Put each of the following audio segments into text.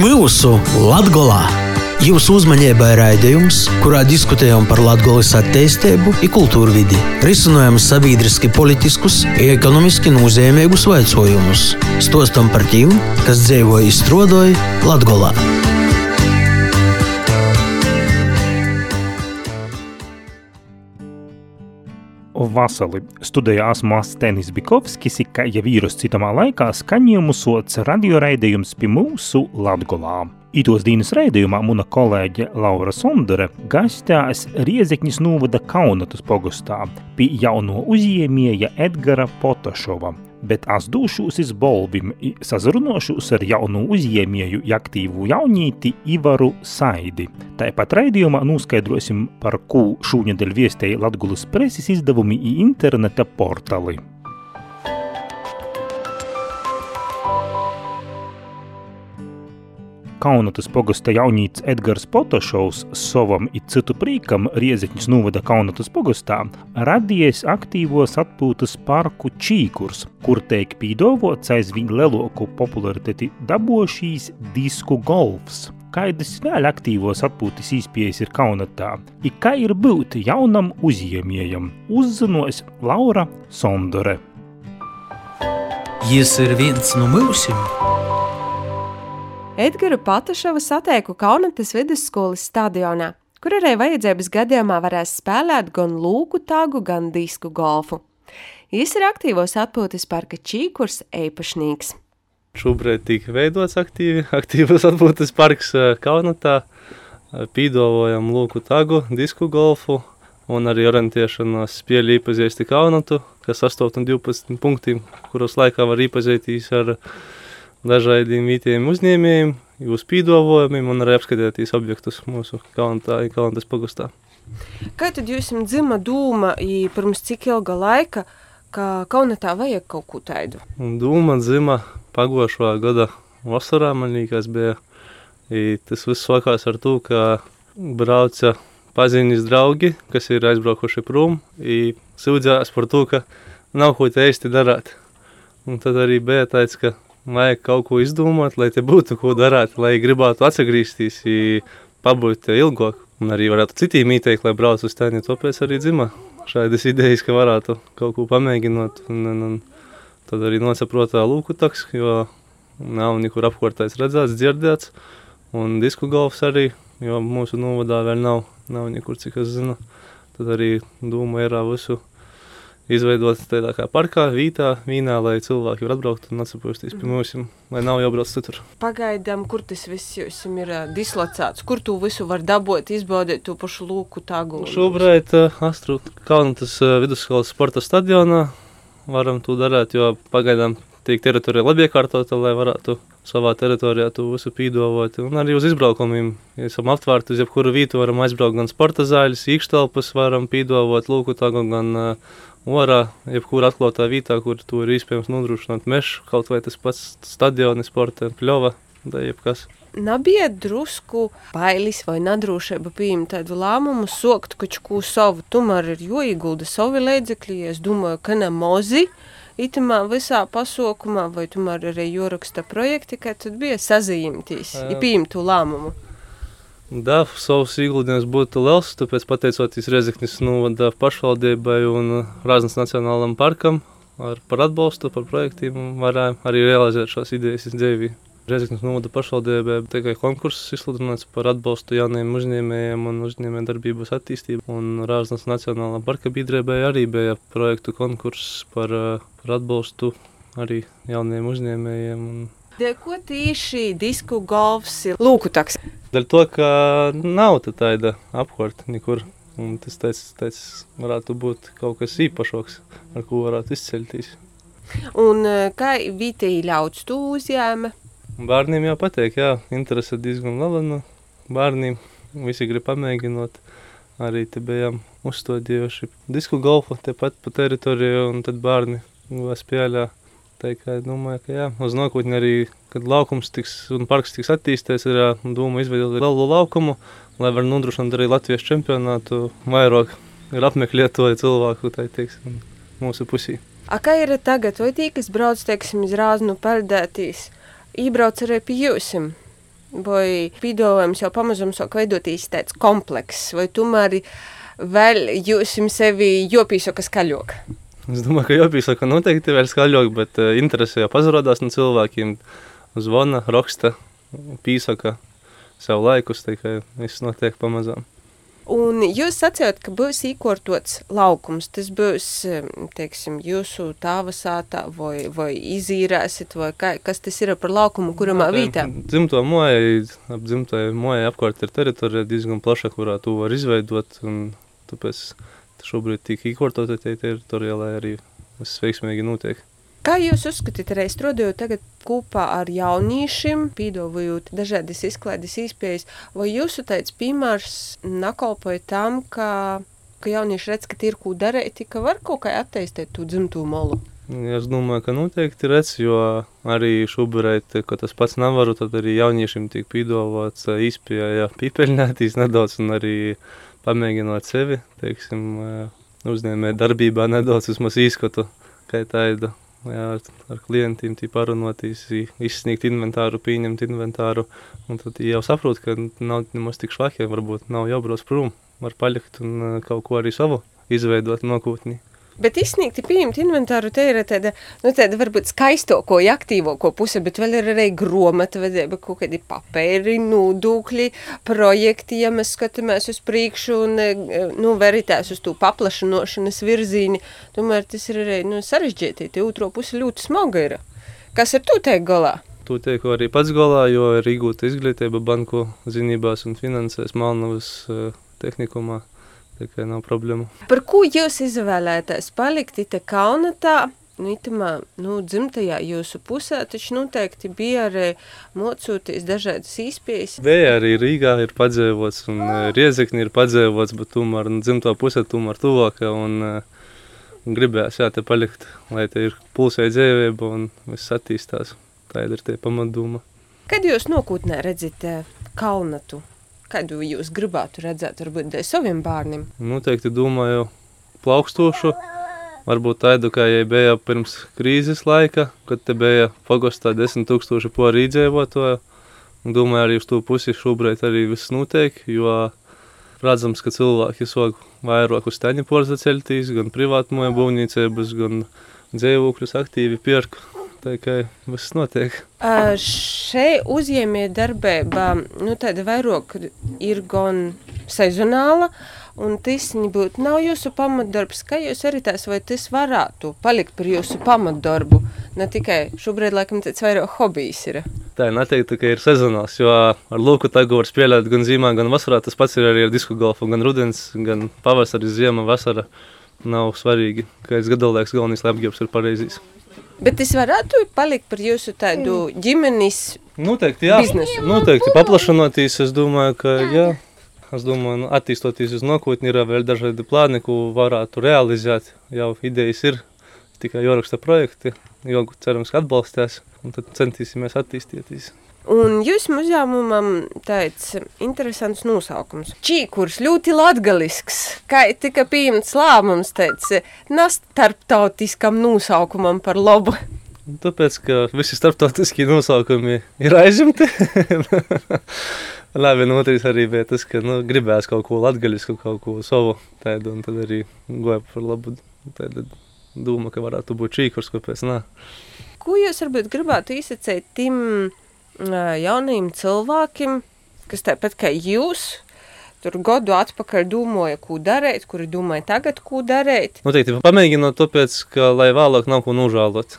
mūsu Latgolā! Jūsu uzmanībai raidījums, kurā diskutējam par Latvijas attīstību, kultūru vidi, risinām sabiedriski, politiskus, ekonomiski nozīmīgus jautājumus, stostam par tiem, kas dzīvo izstrādāja Latvijā. Vasali studijās Māstenis Bikovskis, ka jau vīrus citamā laikā skaņojumu sots radioraidījums pie mūsu Latgolā. Itos dienas raidījumā muna kolēģe Laura Sondere gastās Riezekņas novada Kaunatas pogastā pie jauno uzņēmēja Edgara Potašova, bet es došos iz Bolvim, sazarunošos ar jaunu uzņēmēju aktīvu jaunīti Ivaru Saidi. Tāpat raidījumā noskaidrosim, par ko šūnedēļ viestēja Latgulas preses izdevumi i interneta portali. Kaunatas pogasta jaunīts Edgars Potošovs savam i citu prīkam Riezekņas novada Kaunatas pogastā radies aktīvos atpūtas parku Čīkurs, kur teik pīdovots aiz viņa leloku popularitāti dabošīs disku golfs. Kaidas vēl aktīvos atpūtas īspējas ir Kaunatā, i kā ir būt jaunam uzņēmējam, uzzinos Laura Sondore. Jis ir viens no mūsim! Edgara Patašova satieku Kaunatas vidusskolas stadionā, kur arī vajadzības gadījumā varēs spēlēt gan lūku tagu, gan disku golfu. Jis ir aktīvos atpūtas parka Čīkurs eipašnīgs. Šobrīd tika veidots aktīvi, aktīvas atpūtas parks Kaunatā. Pīdovojam lūku tagu, disku golfu un arī orientēšanās spēļu īpazīsti Kaunatu, kas 8 un 12 punktiem, kuros laikā var iepazīties ar dažādiem vietējiem uzņēmējiem, jūsu pīdolojumiem un arī apskatīties objektus mūsu kalantā, kalantas pagastā. Kā tad jūs jums dzima dūma, pirms cik ilga laika, ka kaunatā vajag kaut ko tādu? Dūma dzima pagošā gada vasarā, man liekas, bija. I tas viss sākās ar to, ka brauca paziņas draugi, kas ir aizbraukuši prom, sūdzējās par to, ka nav ko te īsti darīt. Un tad arī bija tāds, ka vajag kaut ko izdomāt, lai te būtu ko darīt, lai gribētu atgriezties, pabūt ilgāk. Un arī varētu citiem ieteikt, lai brauc uz tēni, tāpēc arī dzima šādas idejas, ka varētu kaut ko pamēģināt. Un, un, un tad arī nosaprotā lūku taks, jo nav nekur apkārtais redzēts, dzirdēts. Un disku golfs arī, jo mūsu novadā vēl nav, nav nekur, cik es zinu. Tad arī doma ir visu izveidots tādā kā parkā, vītā, vīnā, lai cilvēki var atbraukt un atsapūsties pie mums, lai nav jābrauc citur. Pagaidām, kur tas viss jums ir dislocēts, kur tu visu var dabūt, izbaudīt to pašu lūku tagu? Šobrīd uh, Astru Kalnatas uh, vidusskolas sporta stadionā varam to darīt, jo pagaidām tiek teritorija labi iekārtota, lai varētu savā teritorijā to visu pīdovot. Un arī uz izbraukumiem, ja esam aptvērti uz jebkuru vietu, varam aizbraukt gan sporta zāļus, īkštelpas varam pīdovot, lūku tagu, gan uh, orā, jebkurā atklātā vietā, kur to ir iespējams nodrošināt mežu, kaut vai tas pats stadioni, sporta, pļova, vai jebkas. Nebija drusku bailes vai nedrošība pieņemt tādu lēmumu, sokt kaut ko savu. Tomēr ir jāiegulda savi līdzekļi. Es domāju, ka ne mozi itamā visā pasaukumā, vai tomēr arī jāraksta projekti, kā tad bija sazīmtīs, ja pieņemt to lēmumu. Da, savus ieguldījumus būtu liels, tāpēc pateicoties Rezeknis novada pašvaldībai un Rāznas Nacionālam parkam ar, par atbalstu, par projektiem varējām arī realizēt šās idejas dzīvī. Rezeknis novada pašvaldībai tikai konkurss izsludināts par atbalstu jauniem uzņēmējiem un uzņēmēju darbības attīstību. Un Rāznas Nacionālā parka biedrībai arī bija projektu konkurss par, par atbalstu arī jauniem uzņēmējiem. Un Ko tīši disku golfs ir lūkutaks? Dēļ to, ka nav tāda apkārt nekur. Un tas teic, teic, varētu būt kaut kas īpašāks, ar ko varētu izceļties. Un e, kā Vītī ļauts tu uzņēma? Bērniem jau patīk, jā, interese diezgan liela no bērniem. Visi grib pamēģināt. Arī te bijām uzstādījuši disku golfu tepat pa teritoriju, un tad bērni spēlē Tā kā domāju, ka jā, uz nākotni arī, kad laukums tiks un parks tiks attīstīts, ir doma izveidot lielu laukumu, lai var nodrošināt arī Latvijas čempionātu vairāk ir apmeklēt to cilvēku, tā teiksim, mūsu pusī. A kā ir tagad, vai tī, kas brauc, teiksim, iz rāznu peldētīs, ībrauc arī pie jūsim? vai pīdolojums jau pamazam sāk veidotīs tāds komplekss, vai tomēr vēl jūs sevi jopīsaka skaļāk? Es domāju, ka jopīsaka noteikti vēl skaļāk, bet uh, interese jau pazarodās no cilvēkiem. Zvana, raksta, pīsaka savu laikus, tikai viss notiek pamazām. Un jūs sacījāt, ka būs īkortots laukums. Tas būs, teiksim, jūsu tāva sātā vai, vai izīrēsit, vai kā, kas tas ir par laukumu, kuramā vītā? Dzimto mojai, ap dzimtai mojai apkārt ir teritorija diezgan plaša, kurā tu var izveidot, un tāpēc šobrīd tika īkortota tie teritorija, lai arī viss veiksmīgi notiek. Kā jūs uzskatāt, arī strādājot tagad kopā ar jauniešiem, pīdovojot dažādas izklaides izpējas, vai jūsu tāds piemērs nakalpoja tam, ka, ka jaunieši redz, ka ir ko darīt, ka var kaut kā attīstīt to dzimto molu? Es domāju, ka noteikti redz, jo arī šobrīd, kad tas pats nevaru, tad arī jauniešiem tiek pīdovots izpēja pīpeļņētīs nedaudz un arī pamēģinot sevi, teiksim, uzņēmē darbībā nedaudz vismaz izskatu, kā tādu jā, ar, ar klientiem parunāties, izsniegt inventāru, pieņemt inventāru. Tad jau saprot, ka nav nemaz tik švaki, varbūt nav jābrauc prom, var palikt un kaut ko arī savu izveidot nākotnē. Bet izsniegti pieņemt inventāru, te ir tāda, nu, tāda varbūt skaistoko, aktīvoko puse, bet vēl ir arī gromata vedība, kaut kādi papēri, nūdūkļi, projekti, ja mēs skatāmies uz priekšu un, nu, veritēs uz tū paplašanošanas virzīni, tomēr tas ir arī, nu, sarežģīti, otro pusi ļoti smaga ir. Kas ir tu teik galā? Tu teiktu arī pats galā, jo ir iegūta izglītība banku zinībās un finansēs Malnavas uh, tehnikumā tikai nav problēmu. Par ko jūs izvēlēties palikt te kaunatā? Nu, itamā, nu, dzimtajā jūsu pusē taču noteikti bija arī mocūties dažādas īspējas. Vēja arī Rīgā ir padzēvots un uh, Riezekni ir padzēvots, bet tomēr nu, dzimtā pusē tomēr tuvāka un uh, gribējās jā, te palikt, lai te ir pulsē dzēvēba un viss attīstās. Tā ir tie pamatdoma. Kad jūs nokūtnē redzat kaunatu? Kādu jūs gribētu redzēt, varbūt saviem bērniem? Noteikti domāju, plaukstošu. Varbūt tādu, kā jau bija pirms krīzes laika, kad te bija pagostā desmit tūkstoši poru iedzīvotāju. Domāju, arī uz to pusi šobrīd arī viss notiek, jo redzams, ka cilvēki sāk vairāk uz teņa porza celtīs, gan privātmoja būvniecības, gan dzīvokļus aktīvi pirku. Tā kā viss notiek. Uh, šeit uzņēmēja darbība nu, vairāk ir gan sezonāla, un tas būtu nav jūsu pamatdarbs. Kā jūs arī tās, vai tas varētu palikt par jūsu pamatdarbu? Ne tikai šobrīd, laikam, tāds vairāk hobijs ir. Tā ir neteiktu, ka ir sezonāls, jo ar lūku tagu var spēlēt gan zīmā, gan vasarā. Tas pats ir arī ar disku golfu, gan rudens, gan pavasaris, ziema, vasara. Nav svarīgi, ka es gadolēks galvenais, lai apģērbs ir pareizīs. Bet tas varētu palikt par jūsu tādu ģimenes Noteikti, jā. biznesu. Noteikti paplašinoties, es domāju, ka jā. Es domāju, nu, attīstoties uz nākotni, ir vēl dažādi plāni, ko varētu realizēt. Jau idejas ir, tikai jāraksta projekti, jo cerams, ka atbalstās, un tad centīsimies attīstīties. Un jūsu uzņēmumam tāds interesants nosaukums. Čīkurs ļoti latgalisks, kā tika pieņemts lēmums tāds nestarptautiskam nosaukumam par labu. Tāpēc, ka visi starptautiskie nosaukumi ir aizņemti. Labi, un otrs arī bija tas, ka nu, gribējās kaut ko latgaļisku, kaut ko savu tādu, un tad arī goja par labu tādu doma, ka varētu būt čīkurs, kāpēc nā. Ko jūs varbūt gribētu izsacēt tim jauniem cilvēkiem, kas tāpat kā jūs, tur gadu atpakaļ domāja, ko darīt, kuri domāja tagad, ko darīt. Noteikti pamēģinot, tāpēc, ka lai vēlāk nav ko nožēlot.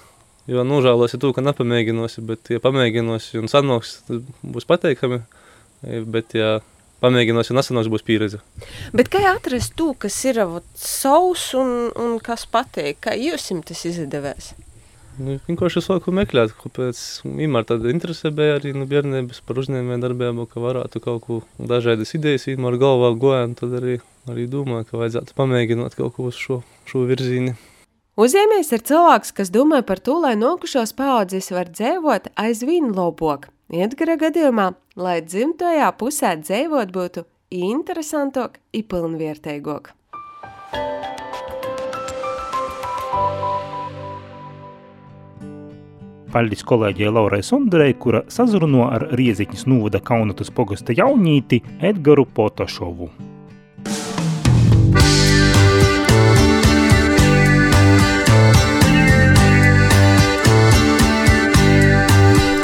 Jo nožēlosi to, ka nepamēģinosi, bet, ja pamēģinosi un sanāks, būs pateikami. Bet, ja pamēģinosi un nesanāks, būs pieredze. Bet kā atrast to, kas ir savs un, un kas patīk? Kā jums tas izdevies? Nu, vienkārši sāku meklēt, kāpēc vienmēr tāda interese bija arī no bērnības par uzņēmēju darbību, ka varētu kaut ko dažādas idejas vienmēr galvā gojām, tad arī, arī domāju, ka vajadzētu pamēģināt kaut ko uz šo, šo virzīni. Uzņēmējs ir cilvēks, kas domā par to, lai nokušos paudzes var dzīvot aizvien lobok. Iedgara gadījumā, lai dzimtajā pusē dzīvot būtu interesantāk, ipilnvērtīgāk. Paldies kolēģei Laurai Sondrei, kura sazruno ar Riezikņas novada Kaunatas pogasta jaunīti Edgaru Potašovu.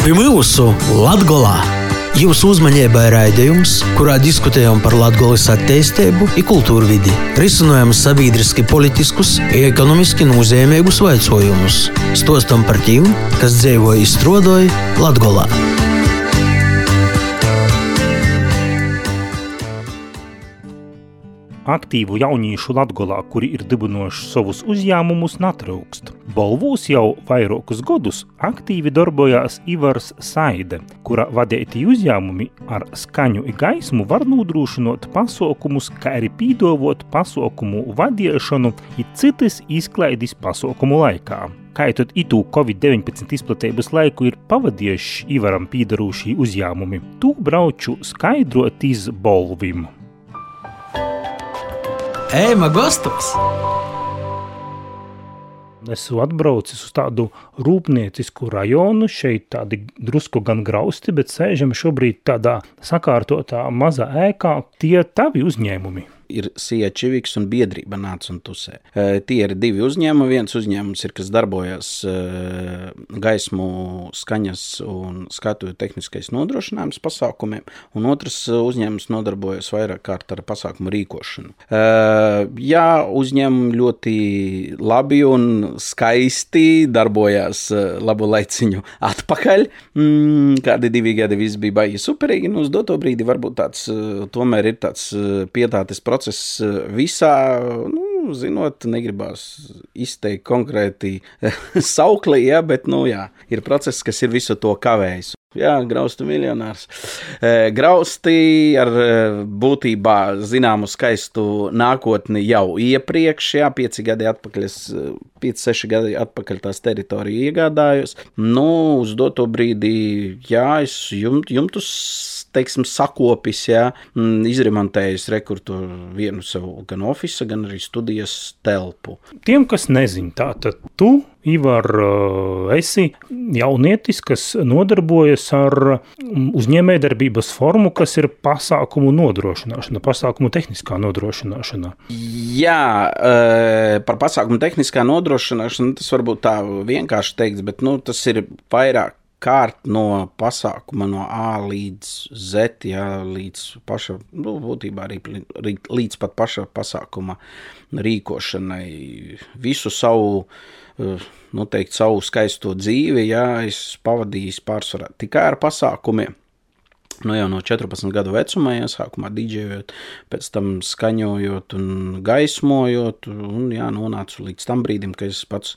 Pie mūsu Latgolā! Jūsu uzmanībai raidījums, kurā diskutējam par Latvijas attīstību, kultūru vidi, risinām sabiedriski politiskus ekonomiski nozīmīgus jautājumus, stostam par tiem, kas dzīvo izstrādāja Latvijā. Aktīvu jauniešu Latgolā, kuri ir dibinoši savus uzņēmumus, natrūkst. Bolvūs jau vairākus gadus aktīvi darbojās Ivars Saide, kura vadīti uzņēmumi ar skaņu un gaismu var nodrošinot pasaukumus, kā arī pīdovot pasaukumu vadīšanu un citas izklaides pasaukumu laikā. Kā tad itu Covid-19 izplatības laiku ir pavadījuši Ivaram pīdarūšī uzņēmumi, tu brauču skaidrot iz Bolvim. Ēma Gostoks! Esmu atbraucis uz tādu rūpniecisku rajonu, šeit tādi drusku gan grausti, bet sēžam šobrīd tādā sakārtotā mazā ēkā. Tie tavi uzņēmumi ir Sija Čiviks un biedrība nāca un tusē. Tie ir divi uzņēmumi. Viens uzņēmums ir, kas darbojas gaismu, skaņas un skatu tehniskais nodrošinājums pasākumiem, un otrs uzņēmums nodarbojas vairāk kārt ar pasākumu rīkošanu. Jā, uzņēmumi ļoti labi un skaisti darbojās labu laiciņu atpakaļ. Mm, kādi divi gadi viss bija baigi superīgi, un uz doto brīdi varbūt tāds tomēr ir tāds pietātes process process eh, visā, nu, zinot, negribās izteikt konkrēti sauklī, ja, bet, nu, jā, ir process, kas ir visu to kavējis. Jā, graustu miljonārs. Eh, grausti ar eh, būtībā zināmu skaistu nākotni jau iepriekš, jā, pieci gadi atpakaļ, es, pieci, seši gadi atpakaļ tās teritoriju iegādājos. Nu, uz doto brīdi, jā, es jumt, jumtus teiksim, sakopis, ja, mm, izremontējis rekurtu vienu savu gan oficiālu, gan arī studijas telpu. Tiem, kas nezina, tātad tu, Ivar, eh, esi jaunietis, kas nodarbojas ar mm, uzņēmējdarbības formu, kas ir pasākumu nodrošināšana, pasākumu tehniskā nodrošināšana. Jā, eh, par pasākumu tehniskā nodrošināšanu tas varbūt tā vienkārši teikts, bet nu, tas ir vairāk kārt no pasākuma, no A līdz Z, jā, līdz paša, nu, būtībā arī līdz pat paša pasākuma rīkošanai. Visu savu, eh, nu, teikt, savu skaisto dzīvi, jā, es pavadīju pārsvarā tikai ar pasākumiem. Nu, jau no 14 gadu vecumā, ja sākumā dīdžejot, pēc tam skaņojot un gaismojot, un jā, nonācu līdz tam brīdim, kad es pats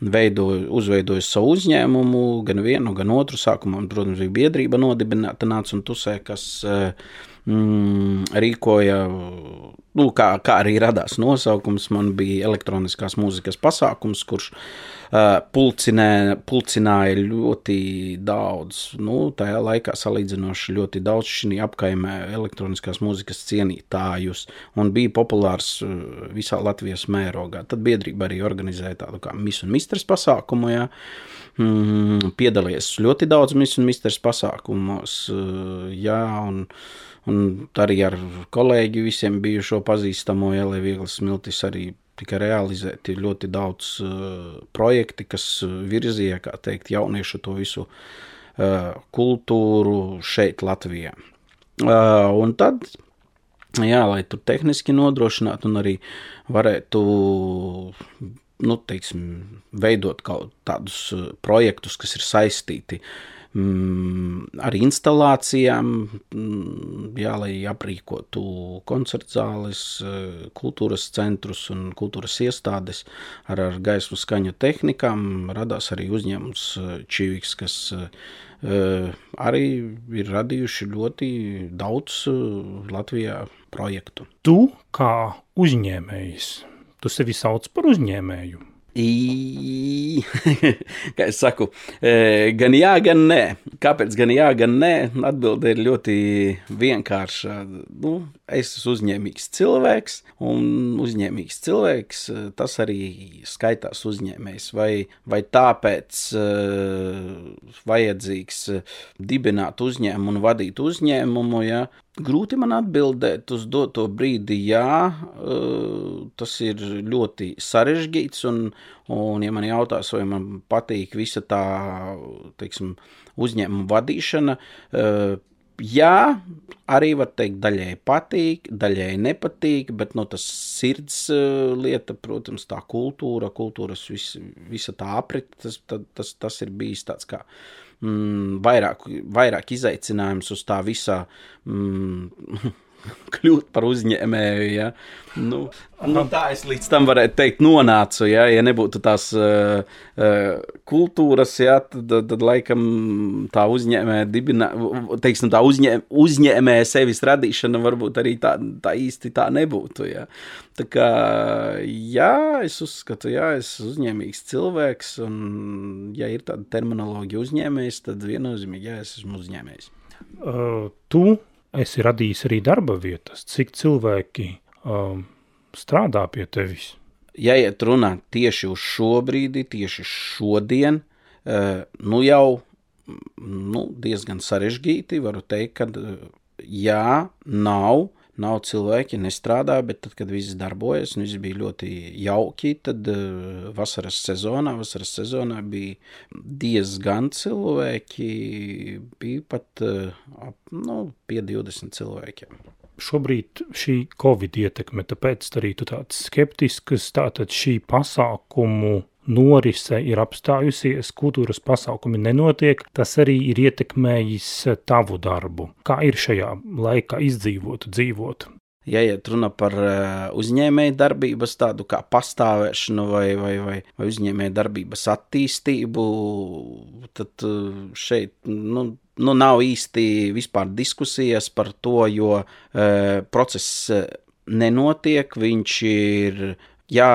veidoju, uzveidoju savu uzņēmumu, gan vienu, gan otru. Sākumā, protams, bija biedrība nodibināta nāca un tusē, kas mm, rīkoja, nu, kā, kā arī radās nosaukums, man bija elektroniskās mūzikas pasākums, kurš Uh, pulcinē, pulcināja ļoti daudz, nu, tajā laikā salīdzinoši ļoti daudz šī apkaimē elektroniskās mūzikas cienītājus un bija populārs uh, visā Latvijas mērogā. Tad biedrība arī organizēja tādu kā misu un mistras pasākumu, jā. Mm, piedalījies ļoti daudz misu un mistras pasākumos, uh, jā, un Un arī ar kolēģi visiem bijušo pazīstamo Elē Vieglas Smiltis arī tika realizēti ļoti daudz uh, projekti, kas virzīja, kā teikt, jauniešu to visu uh, kultūru šeit Latvijā. Uh, un tad, jā, lai tur tehniski nodrošinātu un arī varētu nu, teiksim, veidot kaut tādus projektus, kas ir saistīti uh, Mm, ar instalācijām, mm, jā, lai aprīkotu koncertu zāles, eh, kultūras centrus un kultūras iestādes ar, ar gaismu skaņu tehnikām. Radās arī uzņēmums eh, Čiviks, kas eh, arī ir radījuši ļoti daudz Latvijā projektu. Tu kā uzņēmējs, tu sevi sauc par uzņēmēju. I, kā es saku, e, gan jā, gan nē. Kāpēc gan jā, gan nē? Atbilde ir ļoti vienkārša. Nu, es esmu uzņēmīgs cilvēks, un uzņēmīgs cilvēks tas arī skaitās uzņēmējs. Vai, vai tāpēc uh, vajadzīgs dibināt uzņēmumu un vadīt uzņēmumu? Ja? Grūti man atbildēt uz doto brīdi, jā, tas ir ļoti sarežģīts. Un, un ja man jautās, vai man patīk visa tā teiksim, uzņēmuma vadīšana, jā, arī var teikt, daļai patīk, daļai nepatīk, bet no nu, tas sirds lieta, protams, tā kultūra, kultūras vis, visa tā aprit, tas, tas, tas ir bijis tāds kā mm, vairāk, vairāk izaicinājums uz tā visā. Mm, kļūt par uzņēmēju. Ja? Nu, nu, tā es līdz tam varētu teikt, nonācu. Ja, ja nebūtu tās uh, uh, kultūras, ja, tad, tad, tad laikam tā uzņēmēja dibinā, teiksim, tā uzņē, uzņēmēja sevis radīšana varbūt arī tā, tā īsti tā nebūtu. Ja. Tā kā, jā, es uzskatu, jā, es esmu uzņēmīgs cilvēks, un ja ir tāda terminoloģija uzņēmējs, tad viennozīmīgi, jā, es esmu uzņēmējs. Uh, tu esi radījis arī darba vietas, cik cilvēki um, strādā pie tevis? Ja iet runā tieši uz šo brīdi, tieši šodien, uh, nu jau nu, diezgan sarežģīti, varu teikt, ka jā, nav nav cilvēki, nestrādā, bet tad, kad viss darbojas un viss bija ļoti jauki, tad uh, vasaras sezonā, vasaras sezonā bija diezgan cilvēki, bija pat uh, ap, nu, pie 20 cilvēkiem. Šobrīd šī Covid ietekme, tāpēc arī tu tāds skeptisks, tātad šī pasākumu norise ir apstājusies, kultūras pasākumi nenotiek, tas arī ir ietekmējis tavu darbu. Kā ir šajā laikā izdzīvot, dzīvot? Ja iet runa par eh, uzņēmēju darbības tādu kā pastāvēšanu vai, vai, vai, vai uzņēmēju darbības attīstību, tad eh, šeit nu, nu, nav īsti vispār diskusijas par to, jo e, process nenotiek, viņš ir, jā,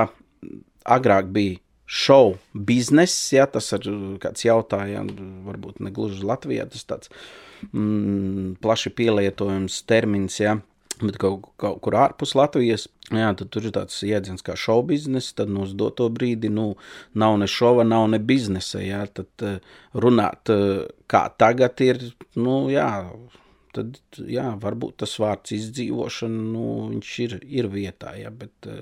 agrāk bija šovu bizness, ja tas ir kāds jautājums, varbūt ne gluži Latvijā, tas tāds mm, plaši pielietojams termins, ja, bet kaut, kaut kur ārpus Latvijas, jā, tad tur ir tāds jēdziens kā šovu biznesa, tad uz doto brīdi, nu, nav ne šova, nav ne biznesa, jā, tad runāt, kā tagad ir, nu, jā, tad, jā, varbūt tas vārds izdzīvošana, nu, viņš ir, ir vietā, jā, bet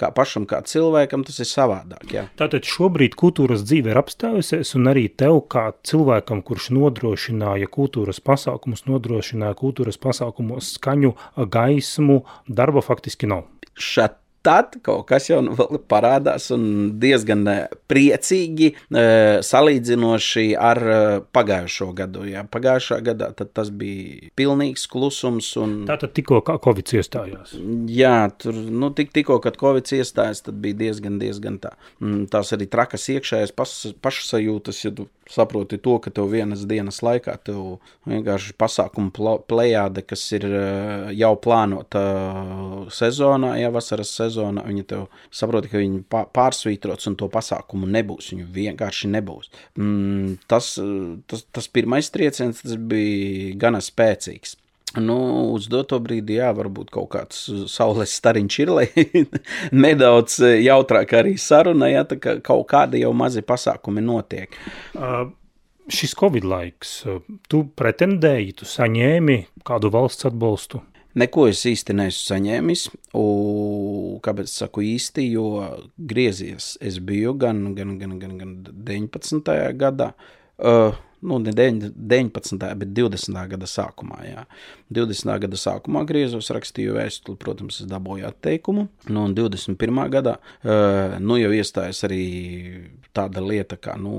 kā pašam, kā cilvēkam, tas ir savādāk. Jā. Tātad šobrīd kultūras dzīve ir apstājusies, un arī tev, kā cilvēkam, kurš nodrošināja kultūras pasākumus, nodrošināja kultūras pasākumos skaņu, gaismu, darba faktiski nav. Šat tad kaut kas jau parādās un diezgan e, priecīgi e, salīdzinoši ar e, pagājušo gadu. Jā. Pagājušā gadā tas bija pilnīgs klusums. Un... Tātad tikko Covid iestājās. Jā, tur nu, tik, tikko, kad Covid iestājās, tad bija diezgan, diezgan tā. Mm, tās arī trakas iekšējās pašsajūtas, ja tu saproti to, ka tev vienas dienas laikā tev vienkārši pasākumu plējāde, kas ir jau plānota sezonā, ja vasaras sezonā, viņi tev saprot, ka viņi pārsvītrots un to pasākumu nebūs. Viņu vienkārši nebūs. Mm, tas, tas, tas pirmais trieciens tas bija gana spēcīgs. Nu, uz doto brīdi, jā, varbūt kaut kāds saules stariņš ir, lai nedaudz jautrāk arī saruna, ja tā kā kaut kādi jau mazi pasākumi notiek. Uh, šis Covid laiks, tu pretendēji, tu saņēmi kādu valsts atbalstu? Neko es īsti neesmu saņēmis. Un, kāpēc es saku īsti? Jo griezies es biju gan, gan, gan, gan, gan 19. gadā. Uh, nu, ne 19. bet 20. gada sākumā. Jā. 20. gada sākumā griezos, rakstīju vēstuli, protams, es dabūju atteikumu. Nu, un 21. gadā uh, nu, jau iestājas arī tāda lieta, kā nu,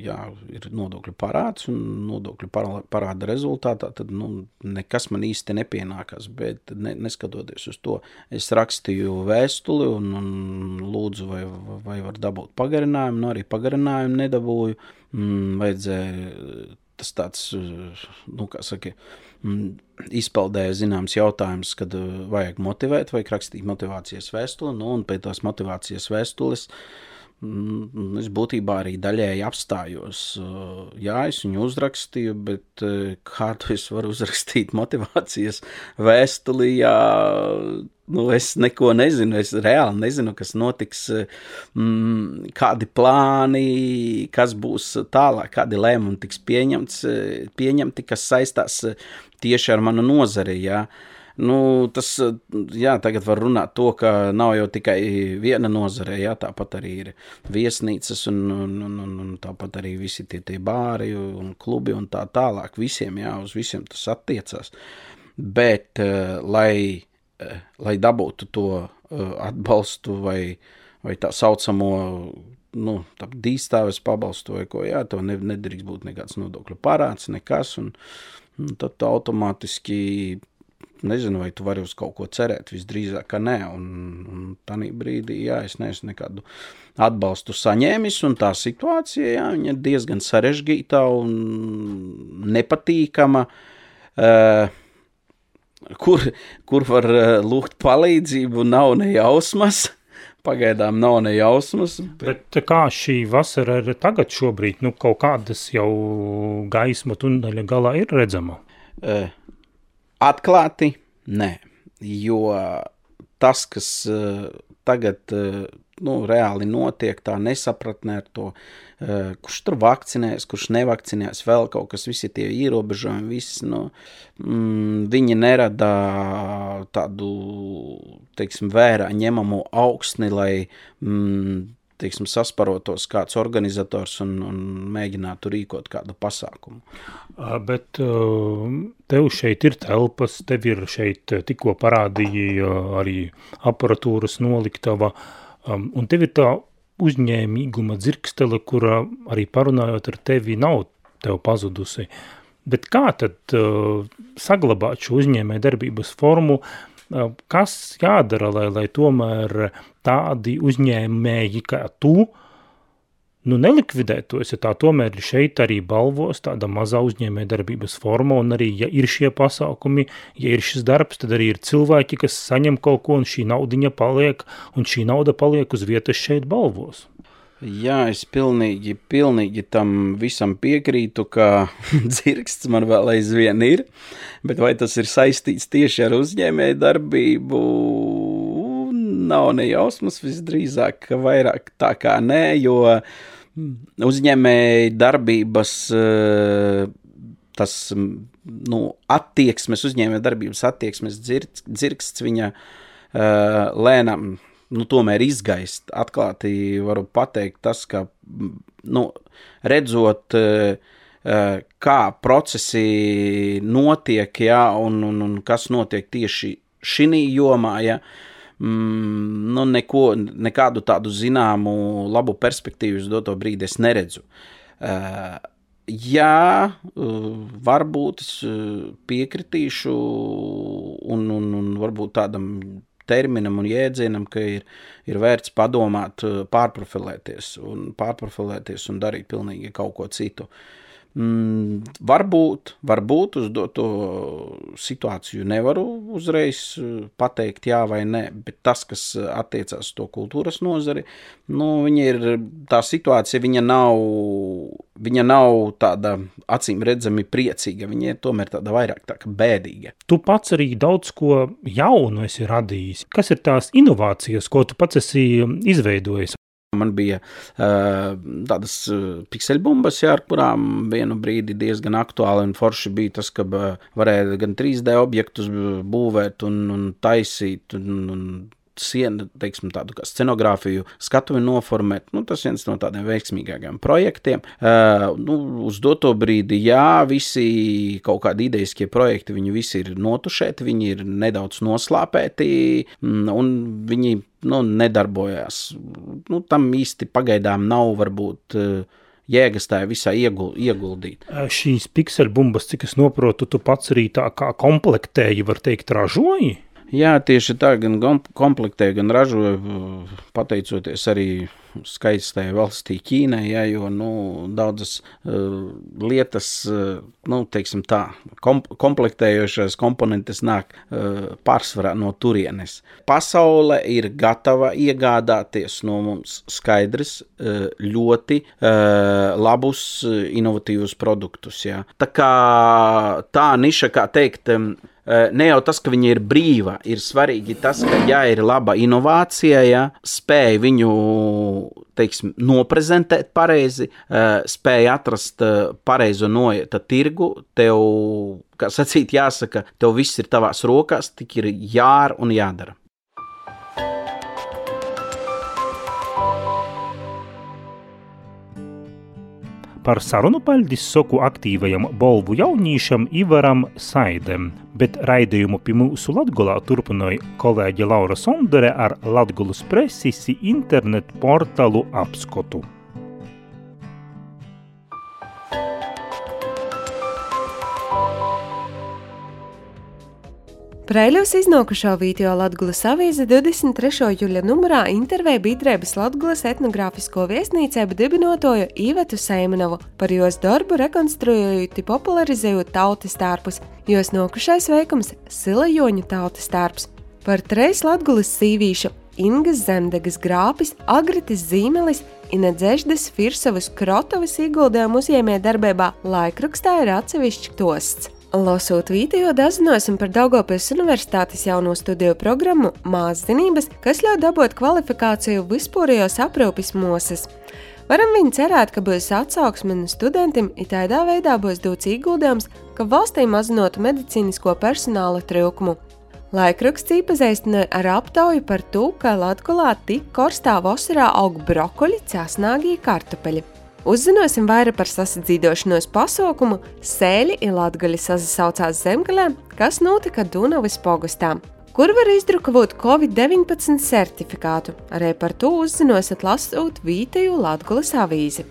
jā, ir nodokļu parāds, un nodokļu parāda rezultātā tad, nu, nekas man īsti nepienākās. Bet ne, neskatoties uz to, es rakstīju vēstuli un, un lūdzu, vai, vai var dabūt pagarinājumu. Nu, arī pagarinājumu nedabūju. Mm, vajadzēja tas tāds, nu, kā saka, mm, izpeldēja zināms jautājums, kad vajag motivēt, vajag rakstīt motivācijas vēstuli, nu, un pēc tās motivācijas vēstules Mm, es būtībā arī daļēji apstājos. Jā, es viņu uzrakstīju, bet kā to es varu uzrakstīt motivācijas vēstulī, ja nu, es neko nezinu, es reāli nezinu, kas notiks, kādi plāni, kas būs tālāk, kādi lēmumi tiks pieņemts, pieņemti, kas saistās tieši ar manu nozari. Jā. Nu, tas, jā, tagad var runāt to, ka nav jau tikai viena nozare, jā, tāpat arī ir viesnīcas un, un, un, un, un tāpat arī visi tie, tie bāri un klubi un tā tālāk. Visiem, jā, uz visiem tas attiecas. Bet, uh, lai, uh, lai dabūtu to uh, atbalstu vai, vai tā saucamo nu, dīstāves pabalstu vai ko, jā, to ne, nedrīkst būt nekāds nodokļu parāds, nekas, un, un tad automātiski nezinu, vai tu vari uz kaut ko cerēt. Visdrīzāk, ka nē. Un, un tādā brīdī, jā, es neesmu nekādu atbalstu saņēmis, un tā situācija jā, ir diezgan sarežģīta un nepatīkama. Uh, kur, kur var uh, lūgt palīdzību, nav ne jausmas. Pagaidām nav ne jausmas. Bet... bet kā šī vasara ir tagad šobrīd, nu kaut kādas jau gaisma tuneļa galā ir redzama? Uh, Atklāti, nē, jo tas, kas uh, tagad uh, nu, reāli notiek, tā nesapratne ar to, uh, kurš tur vakcinēs, kurš nevakcinēs, vēl kaut kas, visi tie ierobežojumi, viss, nu, mm, viņi nerada tādu, teiksim, vērā ņemamu augsni, lai mm, teiksim, sasparotos kāds organizators un, un mēģinātu rīkot kādu pasākumu. Bet tev šeit ir telpas, tev ir šeit tikko parādīja arī aparatūras noliktava, un tev ir tā uzņēmīguma dzirkstele, kura arī parunājot ar tevi nav tev pazudusi. Bet kā tad uh, saglabāt šo uzņēmē darbības formu, uh, kas jādara, lai, lai tomēr tādi uzņēmēji kā tu, nu nelikvidētos, ja tā tomēr ir šeit arī balvos tāda mazā uzņēmē darbības forma, un arī, ja ir šie pasākumi, ja ir šis darbs, tad arī ir cilvēki, kas saņem kaut ko, un šī naudiņa paliek, un šī nauda paliek uz vietas šeit balvos. Jā, es pilnīgi, pilnīgi tam visam piekrītu, ka dzirksts man vēl aizvien ir, bet vai tas ir saistīts tieši ar uzņēmēju darbību, nav nejausmas, visdrīzāk, vairāk tā kā nē, jo uzņēmēju darbības eh, tas, nu, attieksmes, uzņēmēju darbības attieksmes dzirksts viņa eh, lēnām nu, tomēr izgaist. Atklāti varu pateikt, tas, ka nu, redzot, e, e, kā procesi notiek, ja, un, un, un kas notiek tieši šī jomā, ja, mm, nu, neko, nekādu tādu zināmu labu perspektīvu uz doto brīdi es neredzu. Uh, Jā, varbūt es piekritīšu, un, un, un varbūt tādam terminam un jēdzienam, ka ir, ir vērts padomāt, pārprofilēties un pārprofilēties un darīt pilnīgi kaut ko citu. Mm, varbūt, varbūt uz to situāciju nevaru uzreiz eh, pateikt jā vai nē, bet tas, kas attiecās uz to kultūras nozari, nu, ir tā situācija, viņa nav, viņa nav tāda acīm redzami priecīga, viņa ir tomēr tāda vairāk tā bēdīga. Tu pats arī daudz ko jaunu esi radījis. Kas ir tās inovācijas, ko tu pats esi izveidojis? Man bija uh, tādas uh, pikseļbumbas, jā, ar kurām vienu brīdi diezgan aktuāli un forši bija tas, ka uh, varēja gan 3D objektus būvēt un, un taisīt un, un sienu, teiksim, tādu kā scenogrāfiju, skatuvi noformēt. Nu, tas viens no tādiem veiksmīgākiem projektiem. Uh, nu, uz doto brīdi, jā, visi kaut kādi idejiskie projekti, viņi visi ir notušēti, viņi ir nedaudz noslāpēti, mm, un viņi nu, nedarbojās. Nu, tam īsti pagaidām nav varbūt. Uh, jēgas tajā visā iegul, ieguldīt. Šīs pikseļbumbas, cik es saprotu, tu pats arī tā kā komplektēji, var teikt, ražoji? Jā, tieši tā, gan komplektē, gan ražo, pateicoties arī skaistai valstī, Ķīnai, ja, jo nu, daudzas uh, lietas, uh, nu, teiksim tā, kom komplektējošās komponentes nāk uh, pārsvarā no turienes. Pasaule ir gatava iegādāties no mums skaidrs uh, ļoti uh, labus, uh, inovatīvus produktus. Ja. Tā kā tā niša, kā teikt, um, ne jau tas, ka viņa ir brīva, ir svarīgi tas, ka, ja ir laba inovācija, ja spēj viņu teiksim, noprezentēt pareizi, eh, spēj atrast eh, pareizo noieta tirgu, tev, kā sacīt, jāsaka, tev viss ir tavās rokās, tik ir jāra un jādara. Par sarunu paļdis soku aktīvajam bolvu jaunīšam Ivaram Saidem, bet raidījumu pie mūsu Latgolā turpināja kolēģe Laura Sondere ar Latgulas presis internetu portālu apskotu. Preļus iznākušo video Latvijas avīze 23. jūļa numurā intervēja Bīdrēbas Latvijas etnogrāfisko viesnīcēbu dibinotoju Īvetu Seimanovu par jos darbu rekonstruējot, popularizējot tautas tērpus, jos nokušais veikums Silajoņu tautas tērps. Par treis Latvijas sīvīšu Ingas Zemdegas grāpis, Agritis Zīmelis, Inedzēždes Firsavas Krotovas ieguldījumu uzņēmē darbībā laikrakstā ir atsevišķi tosts. Lasot video, dazinosim par Daugopils Universitātes jauno studiju programmu Māszinības, kas ļauj dabūt kvalifikāciju vispārējos aprūpes moses. Varam viņu cerēt, ka būs atsauksme no studentiem, it tādā veidā būs dots ieguldījums, ka valstī mazinotu medicīnisko personāla trūkumu. Laikraksts iepazīstināja ar aptauju par to, ka Latvijā tik korstā vasarā aug brokoļi, cēsnāgie kartupeļi. Uzzināsim vairāk par sasadzīdošanos pasaukumu Sēļi ir latgaļi sasaucās zemgalē, kas notika Dunavas pogastā. Kur var izdrukavot Covid-19 certifikātu? Arī par to uzzinosiet lasot Vīteju Latgulas avīzi.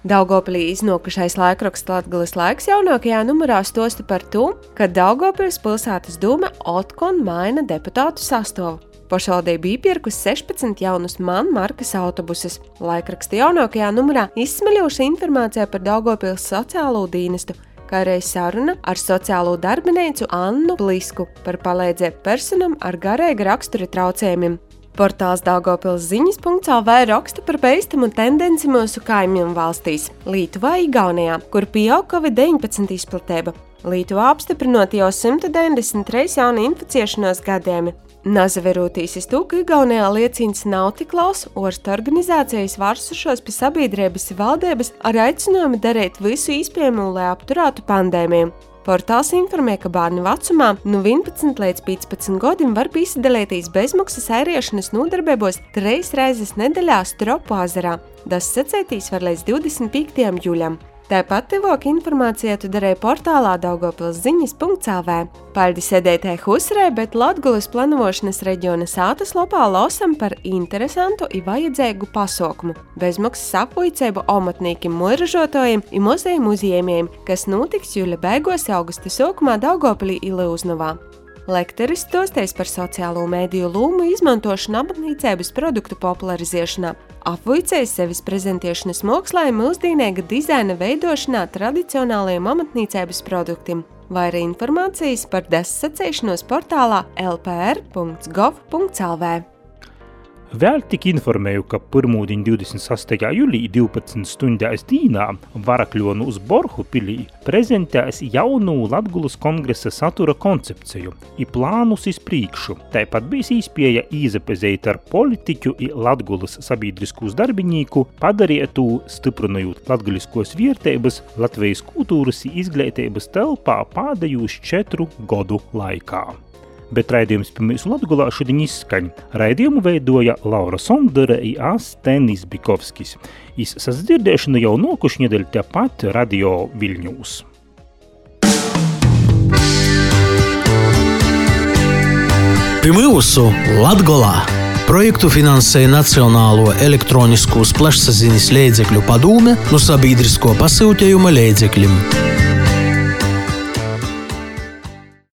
Daugopilī iznākušais laikraksts Latvijas laiks jaunākajā numurā stosta par to, ka Daugopils pilsētas doma Otkon maina deputātu sastāvu. Pašvaldība iepirkusi 16 jaunus man markas autobusus. Laikraksta jaunākajā numurā izsmeļoša informācija par Daugopils sociālo dienestu, kā arī saruna ar sociālo darbinīcu Annu Blisku par palīdzību personam ar garēga rakstura traucējumiem. Portāls Daugopils ziņas.lv raksta par beistamu tendenci mūsu kaimiņu valstīs - Lietuvā, Igaunijā, kur pieaug Covid-19 izplatība. Lietuvā apstiprinot jau 193 jaunu inficēšanos gadījumi, Nazaverūtīs iztūka Igaunijā liecīns nav tik laus, orsta organizācijas vārsušos pie sabiedrības valdības ar aicinājumu darīt visu iespējamo, lai apturētu pandēmiju. Portāls informē, ka bērnu vecumā no 11 līdz 15 gadiem var piedalīties bezmaksas airiešanas nodarbībos trīs reizes nedēļā Stropu ezerā. Tas secētīs var līdz 25. jūlijam. Tāpat tuvāk informācija tu darēji portālā Daugopils ziņas.clv. Paldi sēdētē Husrē, bet Latgulas planošanas reģiona sātas lopā losam par interesantu un vajadzīgu pasaukumu. Bezmaksas apvuicēbu omatnīkim mūražotājiem un muzejiem uzņēmējiem, kas notiks jūļa beigās augusta sākumā Daugopilī Ilūznavā. Lektoris stosties par sociālo mēdīju lūmu izmantošanu apmācības produktu popularizēšanā, apvuicējis sevis prezentēšanas mākslā un mūsdienīga dizaina veidošanā tradicionālajiem amatniecības produktiem. Vairāk informācijas par desasacēšanos portālā lpr.gov.lv. Vēl tik informēju, ka pirmūdiņ 26. jūlijā 12 stundās dīnā Varakļonu uz Borhu pilī prezentēs jaunu Latgulas kongresa satura koncepciju i plānus iz priekšu. Tāpat bijis īspēja īzapezēt ar politiķu i Latgulas sabiedriskos darbinīku, padarietu stiprinojot latguliskos viertēbas Latvijas kultūras izglītības telpā pādējūs četru godu laikā bet raidījums pie mūsu Latgulā šodien izskaņ. Raidījumu veidoja Laura Sondere un Astenis Bikovskis. Iz sasdzirdēšanu jau nokuši nedēļ tepat Radio Viļņūs. Pie mūsu Latgolā projektu finansēja Nacionālo elektroniskos plašsaziņas līdzekļu padome no sabiedrisko pasūtījuma līdzekļiem.